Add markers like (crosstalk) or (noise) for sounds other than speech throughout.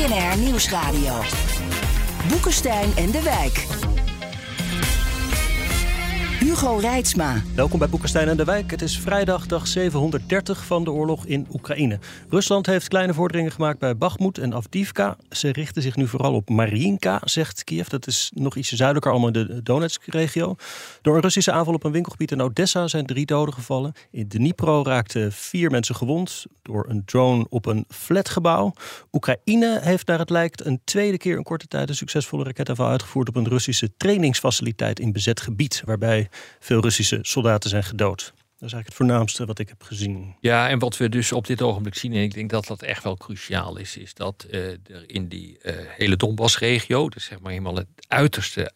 BNR Nieuwsradio. Boekenstein en de Wijk. Hugo Reitsma. Welkom bij Boekenstein en de Wijk. Het is vrijdag, dag 730 van de oorlog in Oekraïne. Rusland heeft kleine vorderingen gemaakt bij Bakhmut en Avdivka. Ze richten zich nu vooral op Mariinka, zegt Kiev. Dat is nog iets zuidelijker, allemaal in de Donetsk-regio. Door een Russische aanval op een winkelgebied in Odessa zijn drie doden gevallen. In Dnipro raakten vier mensen gewond door een drone op een flatgebouw. Oekraïne heeft naar het lijkt een tweede keer in korte tijd een succesvolle raketaanval uitgevoerd op een Russische trainingsfaciliteit in bezet gebied, waarbij veel Russische soldaten zijn gedood. Dat is eigenlijk het voornaamste wat ik heb gezien. Ja, en wat we dus op dit ogenblik zien, en ik denk dat dat echt wel cruciaal is, is dat uh, er in die uh, hele Donbass-regio, dus zeg maar helemaal het uiterste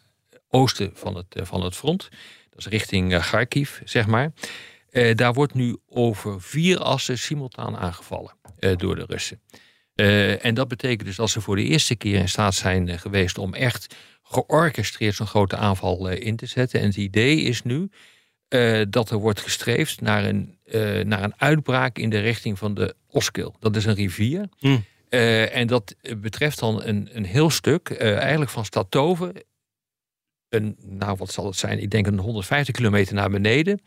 oosten van het, van het front, dat is richting Kharkiv, zeg maar. daar wordt nu over vier assen simultaan aangevallen door de Russen. En dat betekent dus dat ze voor de eerste keer in staat zijn geweest om echt georchestreerd zo'n grote aanval uh, in te zetten. En het idee is nu uh, dat er wordt gestreefd naar een, uh, naar een uitbraak in de richting van de Oskil. Dat is een rivier. Mm. en dat betreft dan een, een heel stuk, eigenlijk van Stadtoven, een, nou wat zal het zijn, ik denk een 150 kilometer naar beneden,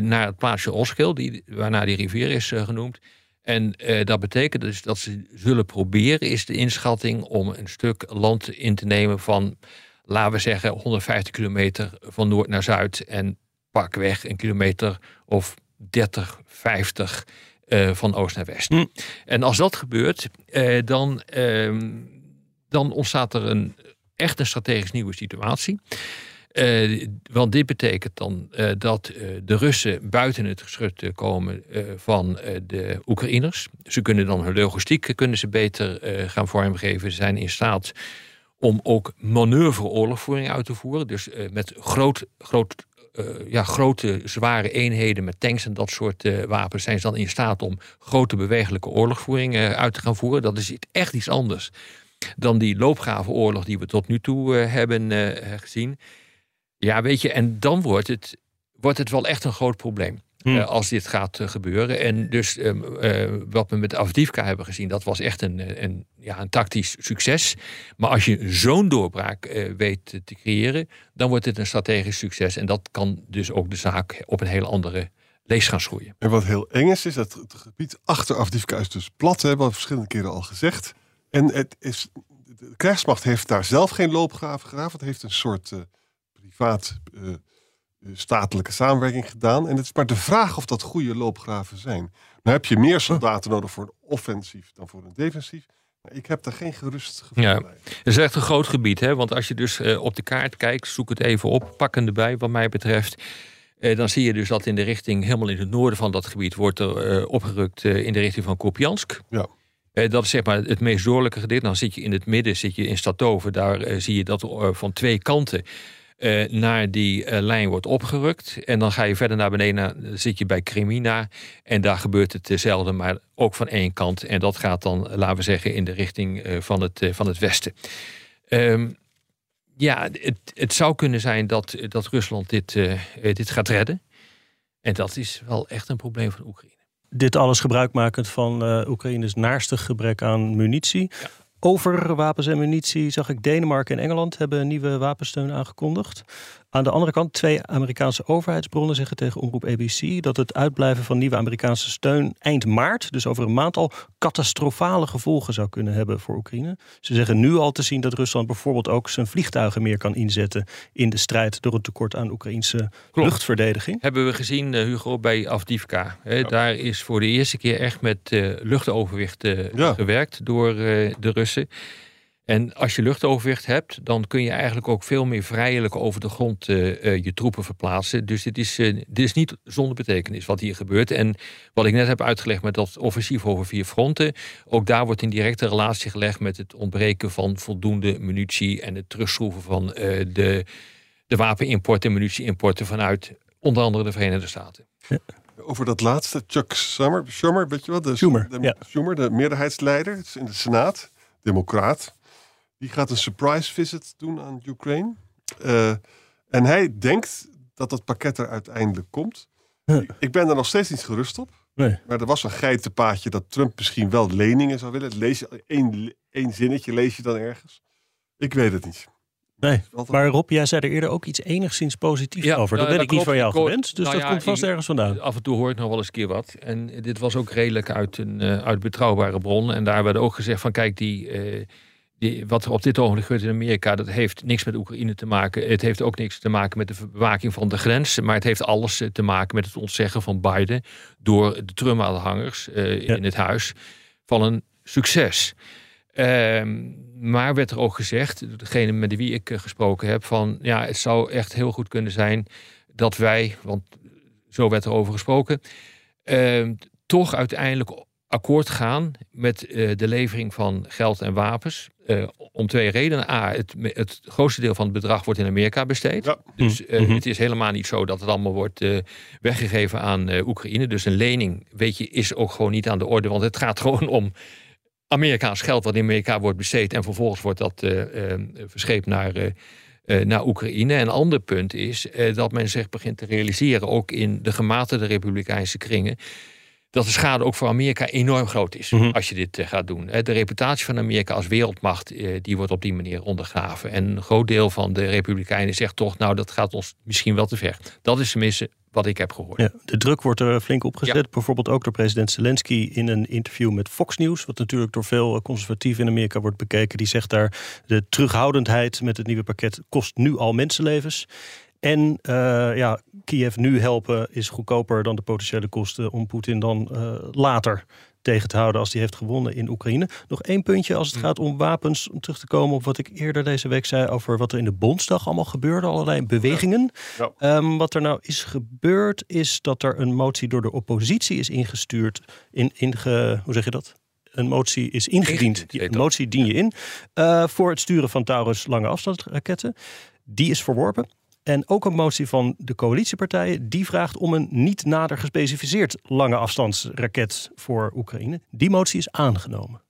naar het plaatsje Oskil, die, waarna die rivier is genoemd. En uh, dat betekent dus dat ze zullen proberen, is de inschatting om een stuk land in te nemen van, laten we zeggen, 150 kilometer van noord naar zuid en pakweg een kilometer of 30, 50 uh, van oost naar west. Hm. En als dat gebeurt, uh, dan, ehm, dan ontstaat er een echt een strategisch nieuwe situatie. Uh, want dit betekent dan uh, dat uh, de Russen buiten het geschut komen van de Oekraïners. Ze kunnen dan hun logistiek kunnen ze beter gaan vormgeven. Ze zijn in staat om ook manoeuvre-oorlogvoering uit te voeren. Dus met groot, groot, ja, grote, zware eenheden met tanks en dat soort wapens zijn ze dan in staat om grote bewegelijke oorlogvoering uit te gaan voeren. Dat is echt iets anders dan die loopgravenoorlog die we tot nu toe hebben gezien. Ja, weet je, en dan wordt het, wordt het wel echt een groot probleem. Hmm. Uh, als dit gaat uh, gebeuren. En dus um, uh, wat we met Avdivka hebben gezien, dat was echt een, een, ja, een tactisch succes. Maar als je zo'n doorbraak weet te creëren, dan wordt het een strategisch succes. En dat kan dus ook de zaak op een hele andere lees gaan schroeien. En wat heel eng is, is dat het gebied achter Avdivka is dus plat, hebben we verschillende keren al gezegd. En het is, de krijgsmacht heeft daar zelf geen loopgraven gegraven. Het heeft een soort privaat uh, statelijke samenwerking gedaan. En het is maar de vraag of dat goede loopgraven zijn. Nou heb je meer soldaten nodig voor een offensief dan voor een defensief. Maar ik heb daar geen gerust gevoel ja. bij. Het is echt een groot gebied. Hè? Want als je dus uh, op de kaart kijkt, zoek het even op, pak erbij wat mij betreft. Uh, dan zie je dus dat in de richting, helemaal in het noorden van dat gebied, wordt er uh, opgerukt in de richting van Kupiansk. Ja. dat is zeg maar het meest doorlijke gedeelte. Dan zit je in het midden, zit je in Statoven. Daar zie je dat van twee kanten uh, naar die uh, lijn wordt opgerukt. En dan ga je verder naar beneden, dan zit je bij Crimina. En daar gebeurt het hetzelfde, maar ook van één kant. En dat gaat dan, laten we zeggen, in de richting uh, van, het, van het westen. Um, ja, het, het, zou kunnen zijn dat, dat Rusland dit, dit gaat redden. En dat is wel echt een probleem van Oekraïne. Dit alles gebruikmakend van Oekraïnes naarstig gebrek aan munitie. Ja. Over wapens en munitie zag ik Denemarken en Engeland hebben nieuwe wapensteun aangekondigd. Aan de andere kant, twee Amerikaanse overheidsbronnen zeggen tegen omroep ABC dat het uitblijven van nieuwe Amerikaanse steun eind maart, dus over een maand al, catastrofale gevolgen zou kunnen hebben voor Oekraïne. Ze zeggen nu al te zien dat Rusland bijvoorbeeld ook zijn vliegtuigen meer kan inzetten in de strijd door het tekort aan Oekraïnse luchtverdediging. Hebben we gezien, eh, Hugo, bij Avdivka. Daar is voor de eerste keer echt met uh, luchtoverwicht uh, ja. gewerkt door de Russen. En als je luchtoverwicht hebt, dan kun je eigenlijk ook veel meer vrijelijk over de grond uh, uh, je troepen verplaatsen. Dus dit is, uh, dit is niet zonder betekenis wat hier gebeurt. En wat ik net heb uitgelegd met dat offensief over vier fronten, ook daar wordt in directe relatie gelegd met het ontbreken van voldoende munitie en het terugschroeven van de, de wapenimport en munitieimporten vanuit onder andere de Verenigde Staten. Ja. Over dat laatste, Chuck Schumer, Schumer weet je wat? De, Schumer, de, ja. Schumer, de meerderheidsleider in de Senaat, democraat. Die gaat een surprise visit doen aan Ukraine. Uh, en hij denkt dat dat pakket er uiteindelijk komt. Ik ben er nog steeds niet gerust op. Nee. Maar er was een geitenpaadje dat Trump misschien wel leningen zou willen. Lees je één, één zinnetje, lees je dan ergens? Ik weet het niet. Nee, Altijd- maar Rob, jij zei er eerder ook iets enigszins positiefs Ja, over. Dat nou, ben dat ik niet van jou gewend, dus nou dat ja, komt vast ik- ergens vandaan. Af en toe hoor ik nog wel eens een keer wat. En dit was ook redelijk uit een, eh, uit betrouwbare bron. En daar werd ook gezegd van kijk, die, eh, die, wat er op dit ogenblik gebeurt in Amerika, dat heeft niks met Oekraïne te maken. Het heeft ook niks te maken met de bewaking van de grens. Maar het heeft alles eh, te maken met het ontzeggen van Biden door de Trump-aanhangers eh, Ja. in het huis van een succes. Ehm, maar werd er ook gezegd, door degene met wie ik eh, gesproken heb, van ja, het zou echt heel goed kunnen zijn dat wij, want zo werd er over gesproken, ehm, toch uiteindelijk akkoord gaan met eh, de levering van geld en wapens. Eh, om twee redenen. A, het, het grootste deel van het bedrag wordt in Amerika besteed. Ja. Dus eh, Mhm. het is helemaal niet zo dat het allemaal wordt eh, weggegeven aan eh, Oekraïne. Dus een lening, weet je, is ook gewoon niet aan de orde. Want het gaat (laughs) gewoon om Amerikaans geld wat in Amerika wordt besteed. En vervolgens wordt dat verscheept naar, eh, eh, naar Oekraïne. En een ander punt is eh, dat men zich begint te realiseren, ook in de gematigde republikeinse kringen, dat de schade ook voor Amerika enorm groot is Mhm. als je dit eh, gaat doen. De reputatie van Amerika als wereldmacht, eh, die wordt op die manier ondergraven. En een groot deel van de republikeinen zegt toch, nou dat gaat ons misschien wel te ver. Dat is tenminste wat ik heb gehoord. Ja, de druk wordt er flink opgezet. Bijvoorbeeld ook door president Zelensky in een interview met Fox News. Wat natuurlijk door veel eh, conservatieven in Amerika wordt bekeken. Die zegt daar de terughoudendheid met het nieuwe pakket kost nu al mensenlevens. En eh, ja, Kiev nu helpen is goedkoper dan de potentiële kosten om Poetin dan eh, later tegen te houden als hij heeft gewonnen in Oekraïne. Nog één puntje als het Hm. gaat om wapens. Om terug te komen op wat ik eerder deze week zei over wat er in de Bondsdag allemaal gebeurde. Allerlei bewegingen. Ja. Ehm, wat er nou is gebeurd is dat er een motie door de oppositie is ingestuurd. In, inge, hoe zeg je dat? Een motie is ingediend. Een motie dien je in. eh, voor het sturen van Taurus lange afstandsraketten. Die is verworpen. En ook een motie van de coalitiepartijen. Die vraagt om een niet nader gespecificeerd lange afstandsraket voor Oekraïne. Die motie is aangenomen.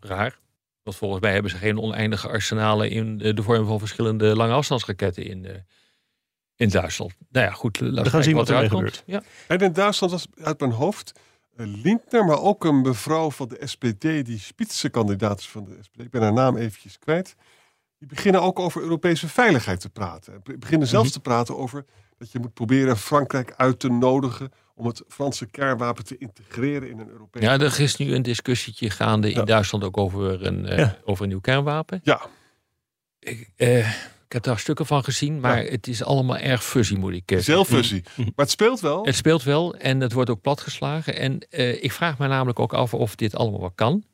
Raar. Want volgens mij hebben ze geen oneindige arsenalen in de vorm van verschillende lange afstandsraketten in, eh, in Duitsland. Nou ja, goed. Laten we gaan kijken zien wat eruit ermee komt. Ja. En in Duitsland was uit mijn hoofd eh, Lindner, maar ook een mevrouw van de SPD, die spitsenkandidaat is van de SPD. Ik ben haar naam eventjes kwijt. Die beginnen ook over Europese veiligheid te praten. Be- Beginnen zelfs Mhm. te praten over dat je moet proberen Frankrijk uit te nodigen om het Franse kernwapen te integreren in een Europese. ja, er is nu een discussietje gaande in Ja. Duitsland ook over een, eh, Ja. over een nieuw kernwapen. Ja, Ik, eh, ik heb daar stukken van gezien, maar het is allemaal erg fuzzy, moet ik eh, zelffusie. Maar het speelt wel. Het speelt wel en het wordt ook platgeslagen. En eh, ik vraag me namelijk ook af of dit allemaal wel kan.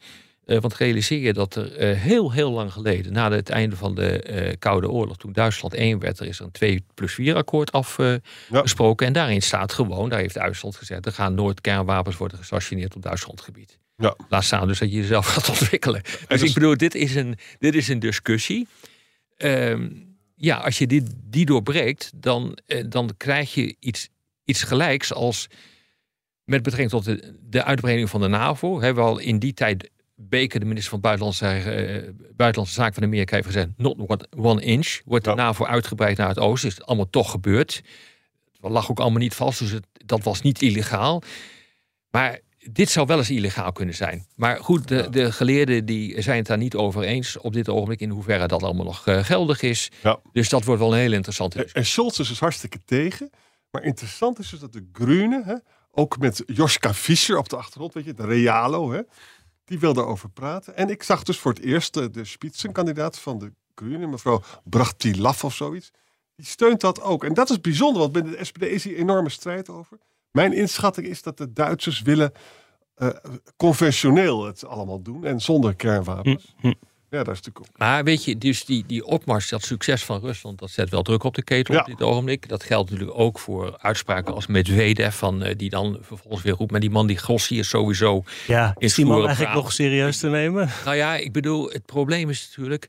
Eh, want realiseer je dat er eh, heel, heel lang geleden, na het einde van de eh, Koude Oorlog, toen Duitsland één werd, er is er een 2 plus 4 akkoord afgesproken. En daarin staat gewoon, daar heeft Duitsland gezegd, er gaan nooit kernwapens worden gestationeerd op Duits grondgebied. Ja. Laat staan dus dat je jezelf gaat ontwikkelen. Dus dus- ik bedoel, dit is een, dit is een discussie. Ehm, ja, als je die, die doorbreekt, dan, dan krijg je iets, iets gelijks als met betrekking tot de, de uitbreiding van de NAVO. Hebben we al in die tijd Baker, de minister van Buitenlandse, eh, Buitenlandse Zaken van Amerika, heeft gezegd: not one, one inch. Wordt de. NAVO uitgebreid naar het oosten? Is het allemaal toch gebeurd? Het lag ook allemaal niet vast, dus het, dat was niet illegaal. Maar dit zou wel eens illegaal kunnen zijn. Maar goed, de, de geleerden die zijn het daar niet over eens op dit ogenblik in hoeverre dat allemaal nog eh, geldig is. Ja. Dus dat wordt wel een hele interessante En, en Scholz is dus hartstikke tegen. Maar interessant is dus dat de Groenen, ook met Joschka Fischer op de achtergrond, weet je, de Realo, hè, die wil daarover praten. En ik zag dus voor het eerst de, de spitsenkandidaat van de Groenen, mevrouw Brachtilaf of zoiets. Die steunt dat ook. En dat is bijzonder, want binnen de SPD is hier enorme strijd over. Mijn inschatting is dat de Duitsers willen eh, conventioneel het allemaal doen en zonder kernwapens. Hm, hm. Ja, dat is natuurlijk ook. Maar weet je, dus die, die opmars, dat succes van Rusland, dat zet wel druk op de ketel Ja. op dit ogenblik. Dat geldt natuurlijk ook voor uitspraken als Medvedev, van, eh, die dan vervolgens weer roept, maar die man die Grossi is sowieso... Ja, is die man eigenlijk nog serieus te nemen? Nou ja, ik bedoel, het probleem is natuurlijk,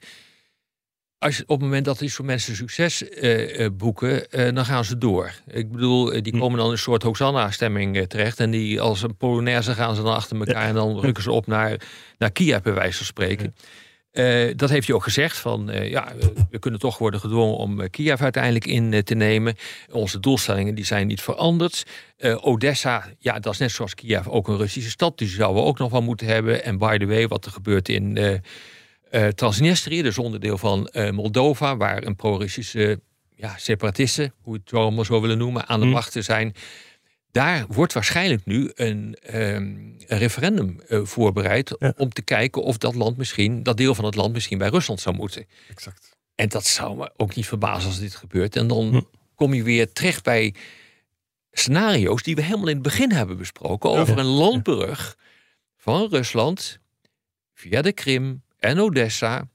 als op het moment dat die soort mensen succes eh, eh, boeken, eh, dan gaan ze door. Ik bedoel, die Hm. komen dan in een soort Hosanna-stemming terecht en die als een Polonaise gaan ze dan achter elkaar en dan rukken ze op naar, naar Kiev, bij wijze van spreken. Eh, dat heeft hij ook gezegd van eh, ja, we- kunnen toch worden gedwongen om eh, Kiev uiteindelijk in te nemen. Onze doelstellingen die zijn niet veranderd. Odessa, ja, dat is net zoals Kiev ook een Russische stad. Dus die zouden we ook nog wel moeten hebben. En by the way, wat er gebeurt in Transnistrië, dus onderdeel van Moldova, waar een pro-Russische ja, separatisten, hoe je het zo allemaal zo willen noemen, aan de Hmm. macht te zijn. Daar wordt waarschijnlijk nu een, ehm, een referendum eh, voorbereid Ja. om te kijken of dat land misschien, dat deel van het land misschien bij Rusland zou moeten. Exact. En dat zou me ook niet verbazen als dit gebeurt. En dan Hm. kom je weer terecht bij scenario's die we helemaal in het begin hebben besproken over Ja. een landbrug van Rusland via de Krim en Odessa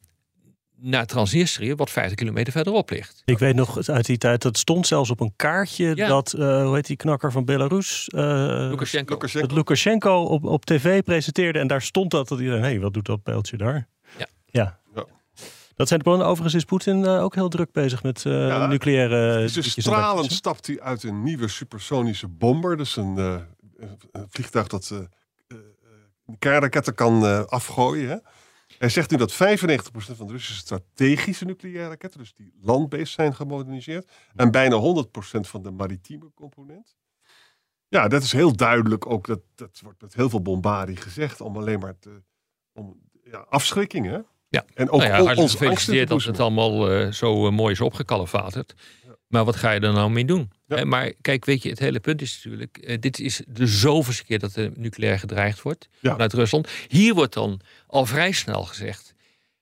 naar Transnistrië, wat 50 kilometer verderop ligt. Ik weet nog uit die tijd, dat stond zelfs op een kaartje Ja. dat, eh, hoe heet die knakker van Belarus? eh, Lukashenko. Lukashenko. dat Lukashenko op, op tv presenteerde. En daar stond dat. Dat iedereen, hé, hey, wat doet dat pijltje daar? Ja. ja. Ja. Dat zijn de plannen. Overigens is Poetin eh, ook heel druk bezig met eh, Ja, nucleaire... Dus stralend stapt hij uit een nieuwe supersonische bomber. Dus een, eh, een vliegtuig dat eh eh, kernraketten kan eh, afgooien. Hè? Hij zegt nu dat 95% van de Russische strategische nucleaire raketten, dus die landbased zijn gemoderniseerd. En bijna 100% van de maritieme component. Ja, dat is heel duidelijk ook. Dat, dat wordt met heel veel bombardie gezegd. Om alleen maar te, om, ja, afschrikking. Hè? Ja. En ook nou ja, on- hartelijk onze angst te gefeliciteerd dat het allemaal eh, zo eh, mooi is opgekalefaterd. Maar wat ga je er nou mee doen? Ja. Maar kijk, weet je, het hele punt is natuurlijk... eh, dit is de zoveelste keer dat er nucleair gedreigd wordt Ja. vanuit Rusland. Hier wordt dan al vrij snel gezegd...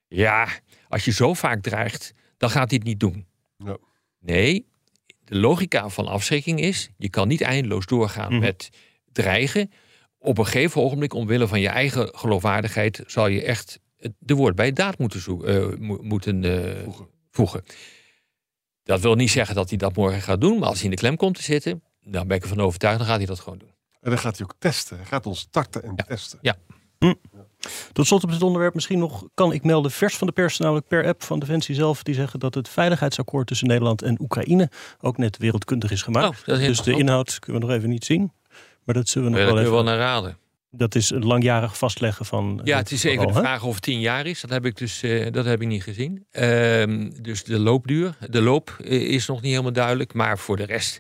ja, als je zo vaak dreigt, dan gaat het niet doen. Ja. Nee, de logica van afschrikking is... je kan niet eindeloos doorgaan Mhm. met dreigen. Op een gegeven ogenblik, omwille van je eigen geloofwaardigheid... zal je echt de woord bij daad moeten, eh, mo- moeten eh, Voegen. voegen. Dat wil niet zeggen dat hij dat morgen gaat doen, maar als hij in de klem komt te zitten, dan ben ik ervan overtuigd, dan gaat hij dat gewoon doen. En dan gaat hij ook testen. Hij gaat ons starten en Ja. testen. Tot slot op dit onderwerp misschien nog kan ik melden vers van de pers, namelijk per app van Defensie zelf, die zeggen dat het veiligheidsakkoord tussen Nederland en Oekraïne ook net wereldkundig is gemaakt. Oh, dat is dus de inhoud kunnen we nog even niet zien. Maar dat zullen we nog wel even. wel naar raden. Dat is een langjarig vastleggen van. Ja, het is even de vraag of het tien jaar is. Dat heb ik dus eh, dat heb ik niet gezien. Ehm, dus de loopduur, de loop eh, is nog niet helemaal duidelijk. Maar voor de rest,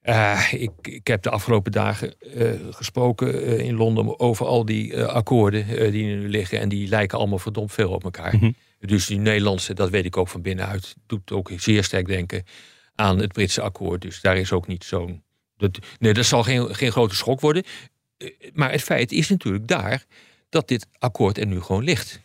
eh, ik, ik heb de afgelopen dagen eh, gesproken eh, in Londen over al die eh, akkoorden eh, die nu liggen. En die lijken allemaal verdomd veel op elkaar. Mhm. Dus die Nederlandse, dat weet ik ook van binnenuit, doet ook zeer sterk denken aan het Britse akkoord. Dus daar is ook niet zo'n. Dat, nee, dat zal geen, geen grote schok worden. Eh, Maar het feit is natuurlijk daar dat dit akkoord er nu gewoon ligt.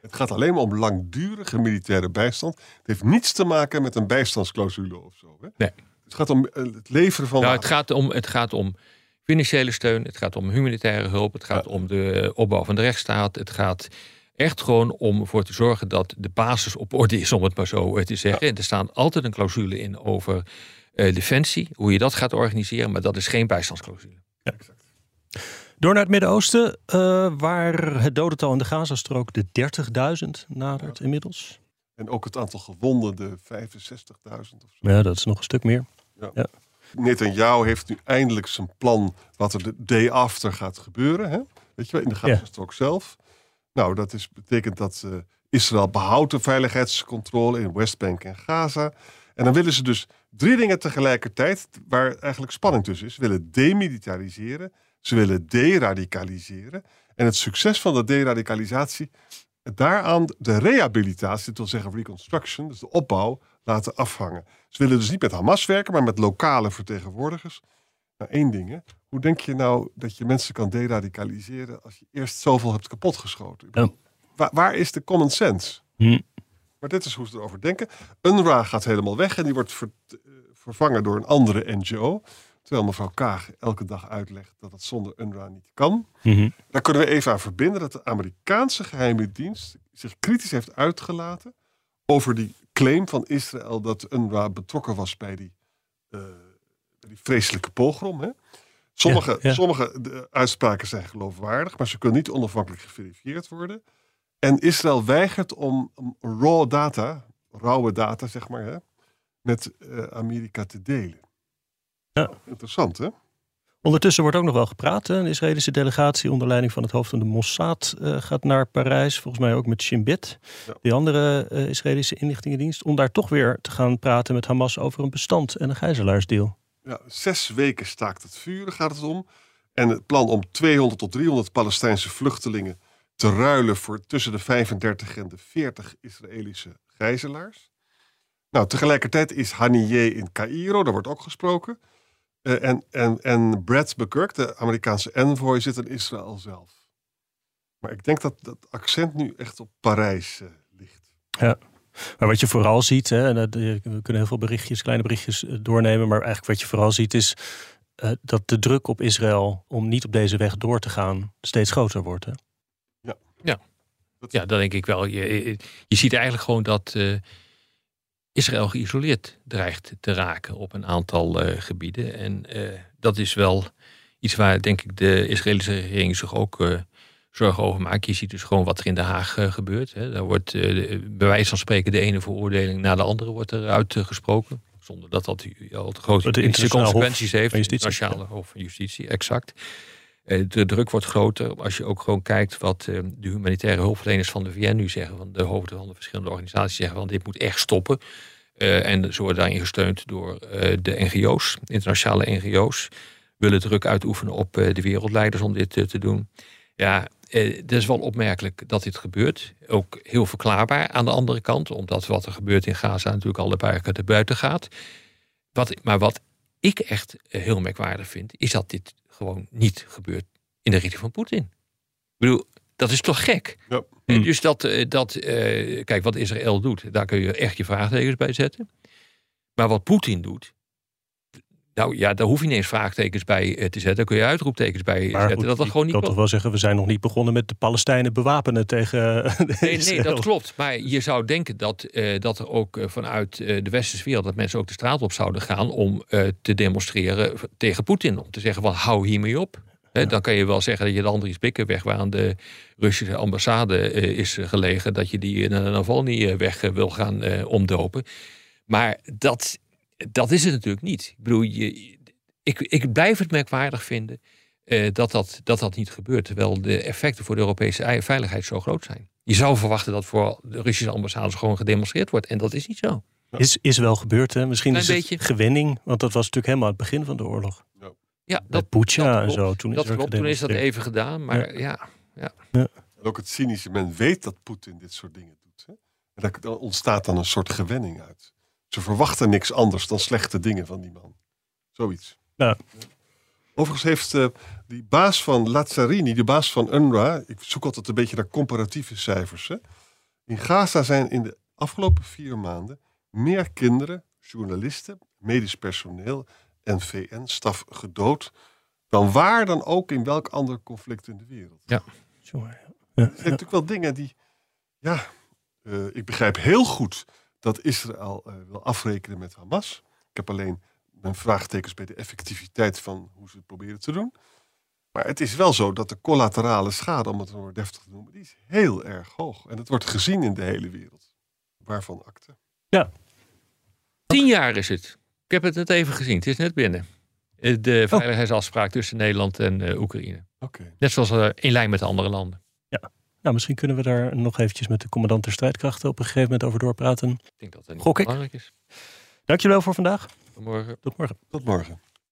Het gaat alleen maar om langdurige militaire bijstand. Het heeft niets te maken met een bijstandsclausule of zo. Hè? Nee. Het gaat om eh, het leveren van. Nou, het, gaat om, het gaat om financiële steun, het gaat om humanitaire hulp, het gaat om de opbouw van de rechtsstaat. Het gaat echt gewoon om ervoor te zorgen dat de basis op orde is, om het maar zo eh, te zeggen. En Er staat altijd een clausule in over eh, defensie, hoe je dat gaat organiseren, maar dat is geen bijstandsclausule. Door naar het Midden-Oosten, eh, waar het dodental in de Gazastrook de 30.000 nadert inmiddels. En ook het aantal gewonden, de 65.000 of zo. Ja, dat is nog een stuk meer. Netanyahu heeft nu eindelijk zijn plan wat er de day after gaat gebeuren. Hè? Weet je wel, in de Gazastrook zelf. Nou, dat is, betekent dat eh, Israël behoudt de veiligheidscontrole in Westbank en Gaza. En dan willen ze dus drie dingen tegelijkertijd, waar eigenlijk spanning tussen is. Ze willen demilitariseren, ze willen deradicaliseren. En het succes van de deradicalisatie, daaraan de rehabilitatie, dat wil zeggen reconstruction, dus de opbouw, laten afhangen. Ze willen dus niet met Hamas werken, maar met lokale vertegenwoordigers. Nou, één ding, hè. Hoe denk je nou dat je mensen kan deradicaliseren als je eerst zoveel hebt kapotgeschoten? Ja. Waar, waar is de common sense? Hm. Maar dit is hoe ze erover denken. UNRWA gaat helemaal weg en die wordt ver- eh, vervangen door een andere NGO. Terwijl mevrouw Kaag elke dag uitlegt dat dat zonder UNRWA niet kan. Mhm. Daar kunnen we even aan verbinden dat de Amerikaanse geheime dienst zich kritisch heeft uitgelaten over die claim van Israël dat UNRWA betrokken was bij die, eh, die vreselijke pogrom. Hè? Sommige, Ja, ja. sommige de uitspraken zijn geloofwaardig, maar ze kunnen niet onafhankelijk geverifieerd worden. En Israël weigert om, om raw data, rauwe data zeg maar, hè, met eh, Amerika te delen. Ja. Interessant hè? Ondertussen wordt ook nog wel gepraat. Een Israëlische delegatie onder leiding van het hoofd van de Mossad uh, gaat naar Parijs. Volgens mij ook met Shin Bet, ja. die andere uh, Israëlische inlichtingendienst. Om daar toch weer te gaan praten met Hamas over een bestand en een gijzelaarsdeal. Ja, zes weken staakt het vuren gaat het om. En het plan om 200 tot 300 Palestijnse vluchtelingen te ruilen voor tussen de 35 en de 40 Israëlische gijzelaars. Nou, tegelijkertijd is Haniyeh in Cairo, daar wordt ook gesproken. Uh, en, en, en Brad McGurk, de Amerikaanse envoy, zit in Israël zelf. Maar ik denk dat dat accent nu echt op Parijs uh, ligt. Ja. Maar wat je vooral ziet, hè, en we kunnen heel veel berichtjes, kleine berichtjes eh, doornemen, maar eigenlijk wat je vooral ziet is dat de druk op Israël om niet op deze weg door te gaan steeds groter wordt. Hè? Ja. Ja. Dat... ja, dat denk ik wel. Je, je ziet eigenlijk gewoon dat uh, Israël geïsoleerd dreigt te raken op een aantal uh, gebieden. En dat is wel iets waar denk ik de Israëlische regering zich ook zorgen over maakt. Je ziet dus gewoon wat er in Den Haag gebeurt. Hè. Daar wordt bij wijze van spreken de ene veroordeling na de andere wordt eruit gesproken. Zonder dat dat al te grote consequenties heeft. Het Nationale Hof van Justitie, exact. De druk wordt groter als je ook gewoon kijkt wat de humanitaire hulpverleners van de VN nu zeggen. Van de hoofden van de verschillende organisaties zeggen van dit moet echt stoppen. Uh, en ze worden daarin gesteund door de NGO's, internationale NGO's. Willen druk uitoefenen op de wereldleiders om dit te doen. Ja, het is wel opmerkelijk dat dit gebeurt. Ook heel verklaarbaar aan de andere kant, omdat wat er gebeurt in Gaza natuurlijk al een paar keer te buiten gaat. Wat, maar wat ik echt heel merkwaardig vind, is dat dit gewoon niet gebeurt in de richting van Poetin. Ik bedoel, dat is toch gek? Ja. Hmm. Dus dat, dat kijk, wat Israël doet, daar kun je echt je vraagtekens bij zetten. Maar wat Poetin doet, nou ja, daar hoef je niet eens vraagtekens bij eh, te zetten. Daar kun je uitroeptekens bij maar zetten. dat dat gewoon niet ik kan toch wel zeggen, we zijn nog niet begonnen met de Palestijnen bewapenen tegen. (laughs) Nee, nee, dat klopt. Maar je zou denken dat, uh, dat er ook vanuit de westerse wereld... dat mensen ook de straat op zouden gaan om te demonstreren tegen Poetin. Om te zeggen van hou hiermee op. Ja. Dan kan je wel zeggen dat je de Andries Bikkenweg... waar aan de Russische ambassade is gelegen... dat je die in een Navalny weg wil gaan omdopen. Maar dat dat is het natuurlijk niet. Ik bedoel, je, ik, ik blijf het merkwaardig vinden uh, dat, dat, dat dat niet gebeurt. Terwijl de effecten voor de Europese veiligheid zo groot zijn. Je zou verwachten dat voor de Russische ambassades gewoon gedemonstreerd wordt. En dat is niet zo. Is, is wel gebeurd, hè? Misschien is beetje. het gewenning. Want dat was natuurlijk helemaal het begin van de oorlog. Ja, dat, Bucha en zo. Toen dat is, klopt, toen is dat even gedaan. Maar ja. ja, ja. En ook het cynische, men weet dat Poetin dit soort dingen doet. Hè? En daar ontstaat dan een soort gewenning uit. Ze verwachten niks anders dan slechte dingen van die man. Zoiets. Ja. Overigens heeft uh, die baas van Lazzarini, de baas van UNRWA, ik zoek altijd een beetje naar comparatieve cijfers. Hè. In Gaza zijn in de afgelopen vier maanden meer kinderen, journalisten, medisch personeel en VN-staf gedood dan waar dan ook in welk ander conflict in de wereld. Ja, sure. Ja. Er zijn natuurlijk wel dingen die, ja, uh, ik begrijp heel goed dat Israël uh, wil afrekenen met Hamas. Ik heb alleen mijn vraagtekens bij de effectiviteit van hoe ze het proberen te doen. Maar het is wel zo dat de collaterale schade, om het maar deftig te noemen, die is heel erg hoog. En dat wordt gezien in de hele wereld. Waarvan akte. Ja. Tien jaar is het. Ik heb het net even gezien. Het is net binnen. Eh, de oh. veiligheidsafspraak tussen Nederland en uh, Oekraïne. Oké. Net zoals in lijn met de andere landen. Nou, misschien kunnen we daar nog eventjes met de commandant der strijdkrachten op een gegeven moment over doorpraten. Ik denk dat dat Gok belangrijk is. Dankjewel voor vandaag. Tot morgen. Tot morgen. Tot morgen.